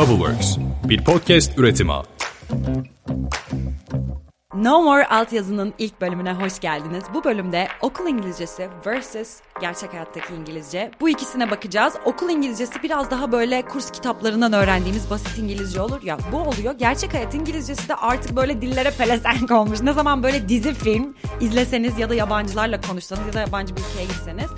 Bubbleworks, bir podcast üretimi. No More altyazının ilk bölümüne hoş geldiniz. Bu bölümde okul İngilizcesi versus gerçek hayattaki İngilizce. Bu ikisine bakacağız. Okul İngilizcesi biraz daha böyle kurs kitaplarından öğrendiğimiz basit İngilizce olur ya. Bu oluyor. Gerçek hayat İngilizcesi de artık böyle dillere pelesenk olmuş. Ne zaman böyle dizi film izleseniz ya da yabancılarla konuşsanız ya da yabancı bir ülkeye gitseniz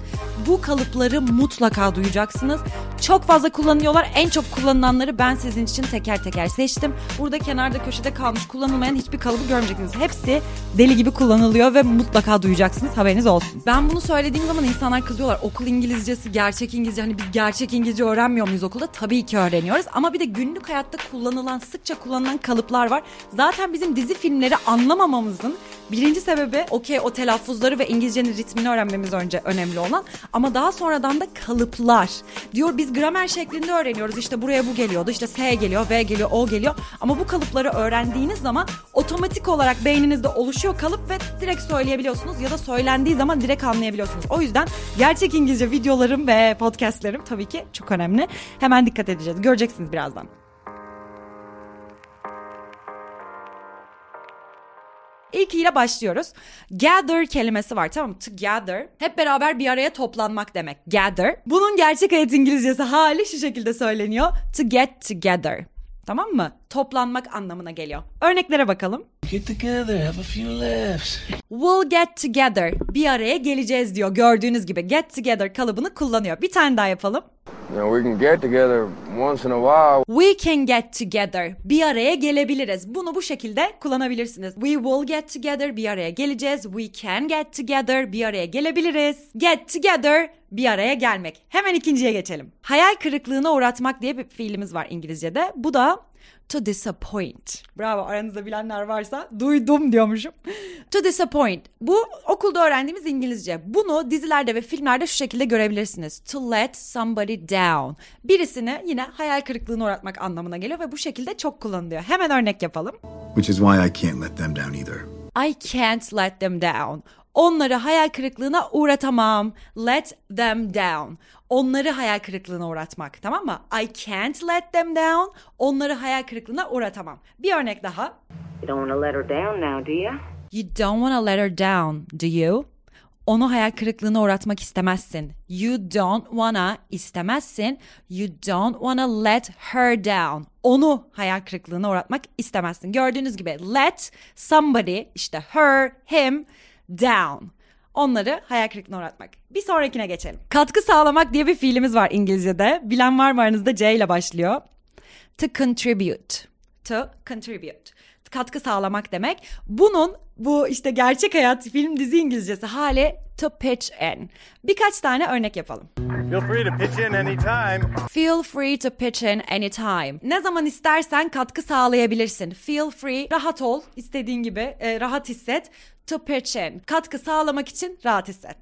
bu kalıpları mutlaka duyacaksınız. Çok fazla kullanıyorlar. En çok kullanılanları ben sizin için teker teker seçtim. Burada kenarda köşede kalmış kullanılmayan hiçbir kalıbı görmeyeceksiniz. Hepsi deli gibi kullanılıyor ve mutlaka duyacaksınız. Haberiniz olsun. Ben bunu söylediğim zaman insanlar kızıyorlar. Okul İngilizcesi, gerçek İngilizce. Hani biz gerçek İngilizce öğrenmiyor muyuz okulda? Tabii ki öğreniyoruz. Ama bir de günlük hayatta kullanılan, sıkça kullanılan kalıplar var. Zaten bizim dizi filmleri anlamamamızın birinci sebebi okey o telaffuzları ve İngilizcenin ritmini öğrenmemiz önce önemli olan. Ama daha sonradan da kalıplar. Diyor biz gramer şeklinde öğreniyoruz. İşte buraya bu geliyordu. İşte S geliyor, V geliyor, O geliyor. Ama bu kalıpları öğrendiğiniz zaman otomatik olarak beyninizde oluşuyor kalıp ve direkt söyleyebiliyorsunuz ya da söylendiği zaman direkt anlayabiliyorsunuz. O yüzden gerçek İngilizce videolarım ve podcastlerim tabii ki çok önemli. Hemen dikkat edeceğiz. Göreceksiniz birazdan. İlkiyle başlıyoruz. Gather kelimesi var tamam mı? Together. Hep beraber bir araya toplanmak demek. Gather. Bunun gerçek hayat İngilizcesi hali şu şekilde söyleniyor. To get together. Tamam mı? Toplanmak anlamına geliyor. Örneklere bakalım. Get together, have a few laughs. We'll get together. Bir araya geleceğiz diyor. Gördüğünüz gibi get together kalıbını kullanıyor. Bir tane daha yapalım. We can get together once in a while. We can get together. Bir araya gelebiliriz. Bunu bu şekilde kullanabilirsiniz. We will get together. Bir araya geleceğiz. We can get together. Bir araya gelebiliriz. Get together. Bir araya gelmek. Hemen ikinciye geçelim. Hayal kırıklığına uğratmak diye bir fiilimiz var İngilizce'de. Bu da to disappoint. Bravo aranızda bilenler varsa duydum diyormuşum. To disappoint. Bu okulda öğrendiğimiz İngilizce. Bunu dizilerde ve filmlerde şu şekilde görebilirsiniz. To let somebody down. Birisini yine hayal kırıklığına uğratmak anlamına geliyor ve bu şekilde çok kullanılıyor. Hemen örnek yapalım. Which is why I can't let them down either. I can't let them down. Onları hayal kırıklığına uğratamam. Let them down. Onları hayal kırıklığına uğratmak tamam mı? I can't let them down. Onları hayal kırıklığına uğratamam. Bir örnek daha. You don't want to let her down now, do you? You don't want to let her down, do you? Onu hayal kırıklığına uğratmak istemezsin. You don't wanna istemezsin. You don't wanna let her down. Onu hayal kırıklığına uğratmak istemezsin. Gördüğünüz gibi let somebody işte her, him down. Onları hayal kırıklığına uğratmak. Bir sonrakine geçelim. Katkı sağlamak diye bir fiilimiz var İngilizce'de. Bilen var mı aranızda C ile başlıyor. To contribute. To contribute. Katkı sağlamak demek. Bunun bu işte gerçek hayat film dizi İngilizcesi hali to pitch in. Birkaç tane örnek yapalım. Feel free to pitch in anytime. Feel free to pitch in anytime. Ne zaman istersen katkı sağlayabilirsin. Feel free, rahat ol, istediğin gibi, e, rahat hisset. To pitch in. Katkı sağlamak için rahat hisset.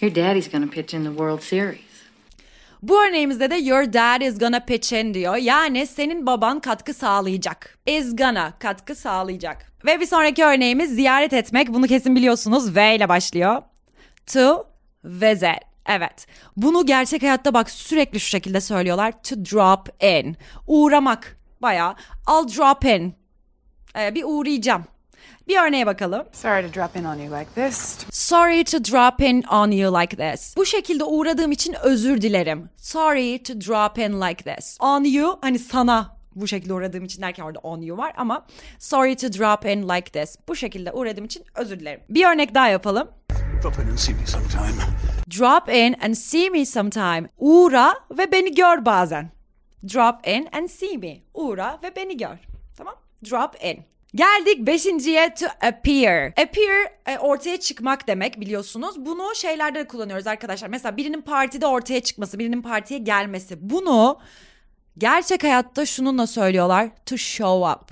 Your daddy's gonna pitch in the World Series. Bu örneğimizde de your dad is gonna pitch in diyor. Yani senin baban katkı sağlayacak. Is gonna katkı sağlayacak. Ve bir sonraki örneğimiz ziyaret etmek. Bunu kesin biliyorsunuz. V ile başlıyor. To visit. Evet. Bunu gerçek hayatta bak sürekli şu şekilde söylüyorlar. To drop in. Uğramak. Bayağı. I'll drop in. Ee, bir uğrayacağım. Bir örneğe bakalım. Sorry to drop in on you like this. Sorry to drop in on you like this. Bu şekilde uğradığım için özür dilerim. Sorry to drop in like this. On you hani sana bu şekilde uğradığım için derken orada on you var ama sorry to drop in like this. Bu şekilde uğradığım için özür dilerim. Bir örnek daha yapalım. Drop in and see me sometime. Drop in and see me sometime. Uğra ve beni gör bazen. Drop in and see me. Uğra ve beni gör. Tamam? Drop in. Geldik beşinciye to appear. Appear e, ortaya çıkmak demek biliyorsunuz. Bunu şeylerde de kullanıyoruz arkadaşlar. Mesela birinin partide ortaya çıkması, birinin partiye gelmesi. Bunu gerçek hayatta şununla söylüyorlar. To show up.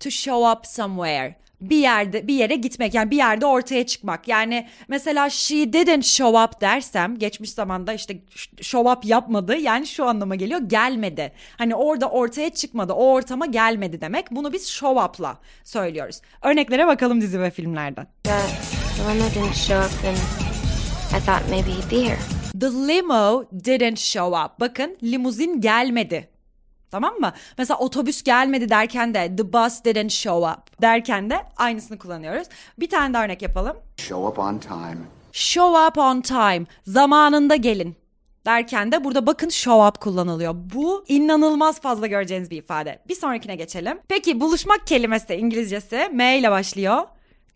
To show up somewhere. Bir yerde bir yere gitmek yani bir yerde ortaya çıkmak. Yani mesela she didn't show up dersem geçmiş zamanda işte show up yapmadı yani şu anlama geliyor gelmedi. Hani orada ortaya çıkmadı o ortama gelmedi demek. Bunu biz show up'la söylüyoruz. Örneklere bakalım dizi ve filmlerden. The limo didn't show up. The limo didn't show. Bakın limuzin gelmedi. Tamam mı? Mesela otobüs gelmedi derken de the bus didn't show up derken de aynısını kullanıyoruz. Bir tane daha örnek yapalım. Show up on time. Show up on time. Zamanında gelin derken de burada bakın show up kullanılıyor. Bu inanılmaz fazla göreceğiniz bir ifade. Bir sonrakine geçelim. Peki buluşmak kelimesi İngilizcesi M ile başlıyor.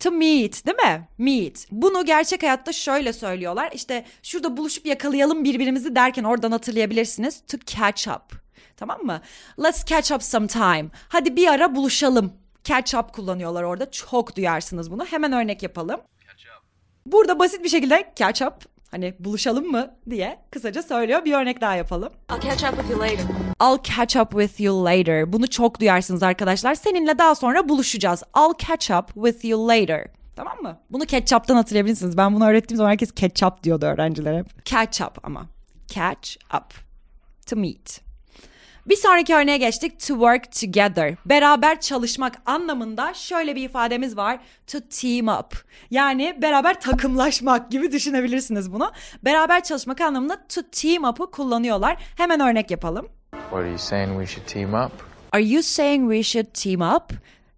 To meet değil mi? Meet. Bunu gerçek hayatta şöyle söylüyorlar. İşte şurada buluşup yakalayalım birbirimizi derken oradan hatırlayabilirsiniz. To catch up. Tamam mı? Let's catch up sometime. Hadi bir ara buluşalım. Catch up kullanıyorlar orada. Çok duyarsınız bunu. Hemen örnek yapalım. Burada basit bir şekilde catch up hani buluşalım mı diye kısaca söylüyor. Bir örnek daha yapalım. I'll catch up with you later. I'll catch up with you later. Bunu çok duyarsınız arkadaşlar. Seninle daha sonra buluşacağız. I'll catch up with you later. Tamam mı? Bunu ketçaptan hatırlayabilirsiniz. Ben bunu öğrettiğim zaman herkes ketçap diyordu öğrenciler hep. Catch up ama. Catch up. To meet. Bir sonraki örneğe geçtik. To work together. Beraber çalışmak anlamında şöyle bir ifademiz var. To team up. Yani beraber takımlaşmak gibi düşünebilirsiniz bunu. Beraber çalışmak anlamında to team up'ı kullanıyorlar. Hemen örnek yapalım. What are you saying we should team up? Are you saying we should team up?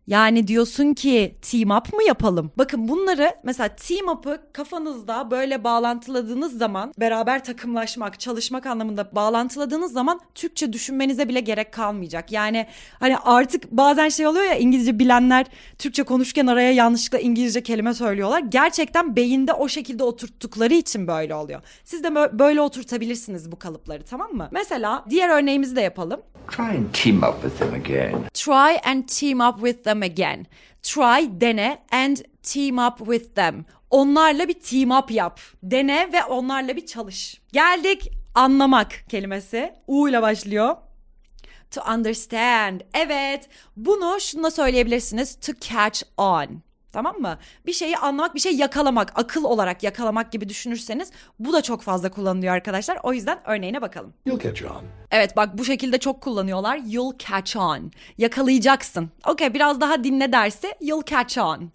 Yani diyorsun ki team up mı yapalım? Bakın bunları mesela team up'ı kafanızda böyle bağlantıladığınız zaman beraber takımlaşmak, çalışmak anlamında bağlantıladığınız zaman Türkçe düşünmenize bile gerek kalmayacak. Yani hani artık bazen şey oluyor ya İngilizce bilenler Türkçe konuşurken araya yanlışlıkla İngilizce kelime söylüyorlar. Gerçekten beyinde o şekilde oturttukları için böyle oluyor. Siz de bö- böyle oturtabilirsiniz bu kalıpları tamam mı? Mesela diğer örneğimizi de yapalım. Try and team up with them again. Try and team up with them again. Try, dene and team up with them. Onlarla bir team up yap. Dene ve onlarla bir çalış. Geldik anlamak kelimesi. U ile başlıyor. To understand. Evet. Bunu şununla söyleyebilirsiniz. To catch on. Tamam mı? Bir şeyi anlamak, bir şey yakalamak, akıl olarak yakalamak gibi düşünürseniz bu da çok fazla kullanılıyor arkadaşlar. O yüzden örneğine bakalım. You'll catch on. Evet bak bu şekilde çok kullanıyorlar. You'll catch on. Yakalayacaksın. Okey biraz daha dinle dersi. You'll catch on.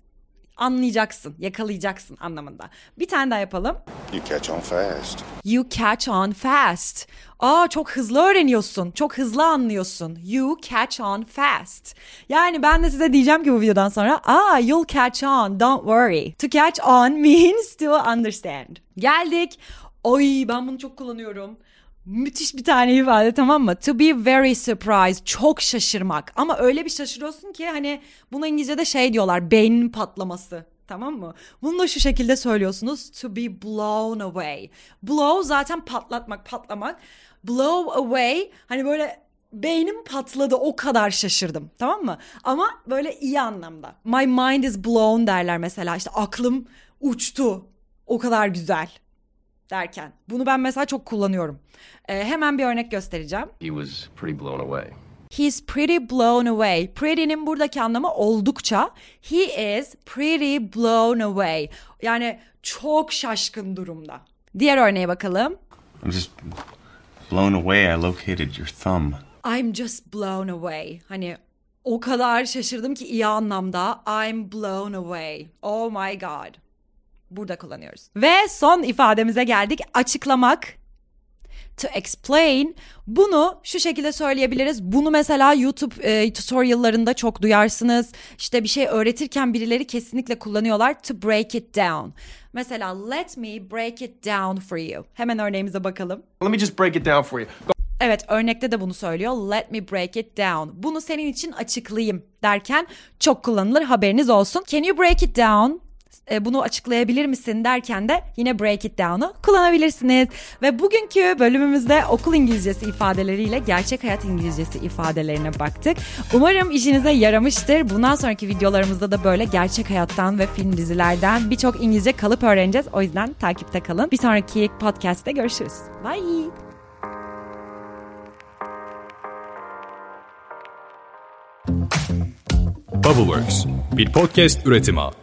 Anlayacaksın, yakalayacaksın anlamında. Bir tane daha yapalım. You catch on fast. You catch on fast. Aa çok hızlı öğreniyorsun. Çok hızlı anlıyorsun. You catch on fast. Yani ben de size diyeceğim ki bu videodan sonra aa you'll catch on don't worry. To catch on means to understand. Geldik. Oy ben bunu çok kullanıyorum. Müthiş bir tane ifade tamam mı? To be very surprised. Çok şaşırmak. Ama öyle bir şaşırıyorsun ki hani buna İngilizce'de şey diyorlar. Beynin patlaması. Tamam mı? Bunu da şu şekilde söylüyorsunuz. To be blown away. Blow zaten patlatmak, patlamak. Blow away hani böyle beynim patladı o kadar şaşırdım tamam mı? Ama böyle iyi anlamda. My mind is blown derler mesela işte aklım uçtu o kadar güzel derken. Bunu ben mesela çok kullanıyorum. Ee, hemen bir örnek göstereceğim. He was pretty blown away. He's pretty blown away. Pretty'nin buradaki anlamı oldukça. He is pretty blown away. Yani çok şaşkın durumda. Diğer örneğe bakalım. I'm just blown away. I located your thumb. I'm just blown away. Hani o kadar şaşırdım ki iyi anlamda. I'm blown away. Oh my god. Burada kullanıyoruz. Ve son ifademize geldik. Açıklamak. To explain. Bunu şu şekilde söyleyebiliriz. Bunu mesela YouTube e, tutoriallarında çok duyarsınız. İşte bir şey öğretirken birileri kesinlikle kullanıyorlar. To break it down. Mesela let me break it down for you. Hemen örneğimize bakalım. Let me just break it down for you. Evet örnekte de bunu söylüyor. Let me break it down. Bunu senin için açıklayayım derken çok kullanılır haberiniz olsun. Can you break it down? E, bunu açıklayabilir misin derken de yine break it down'u kullanabilirsiniz. Ve bugünkü bölümümüzde okul İngilizcesi ifadeleriyle gerçek hayat İngilizcesi ifadelerine baktık. Umarım işinize yaramıştır. Bundan sonraki videolarımızda da böyle gerçek hayattan ve film dizilerden birçok İngilizce kalıp öğreneceğiz. O yüzden takipte kalın. Bir sonraki podcast'te görüşürüz. Bye. Bubbleworks bir podcast üretimi.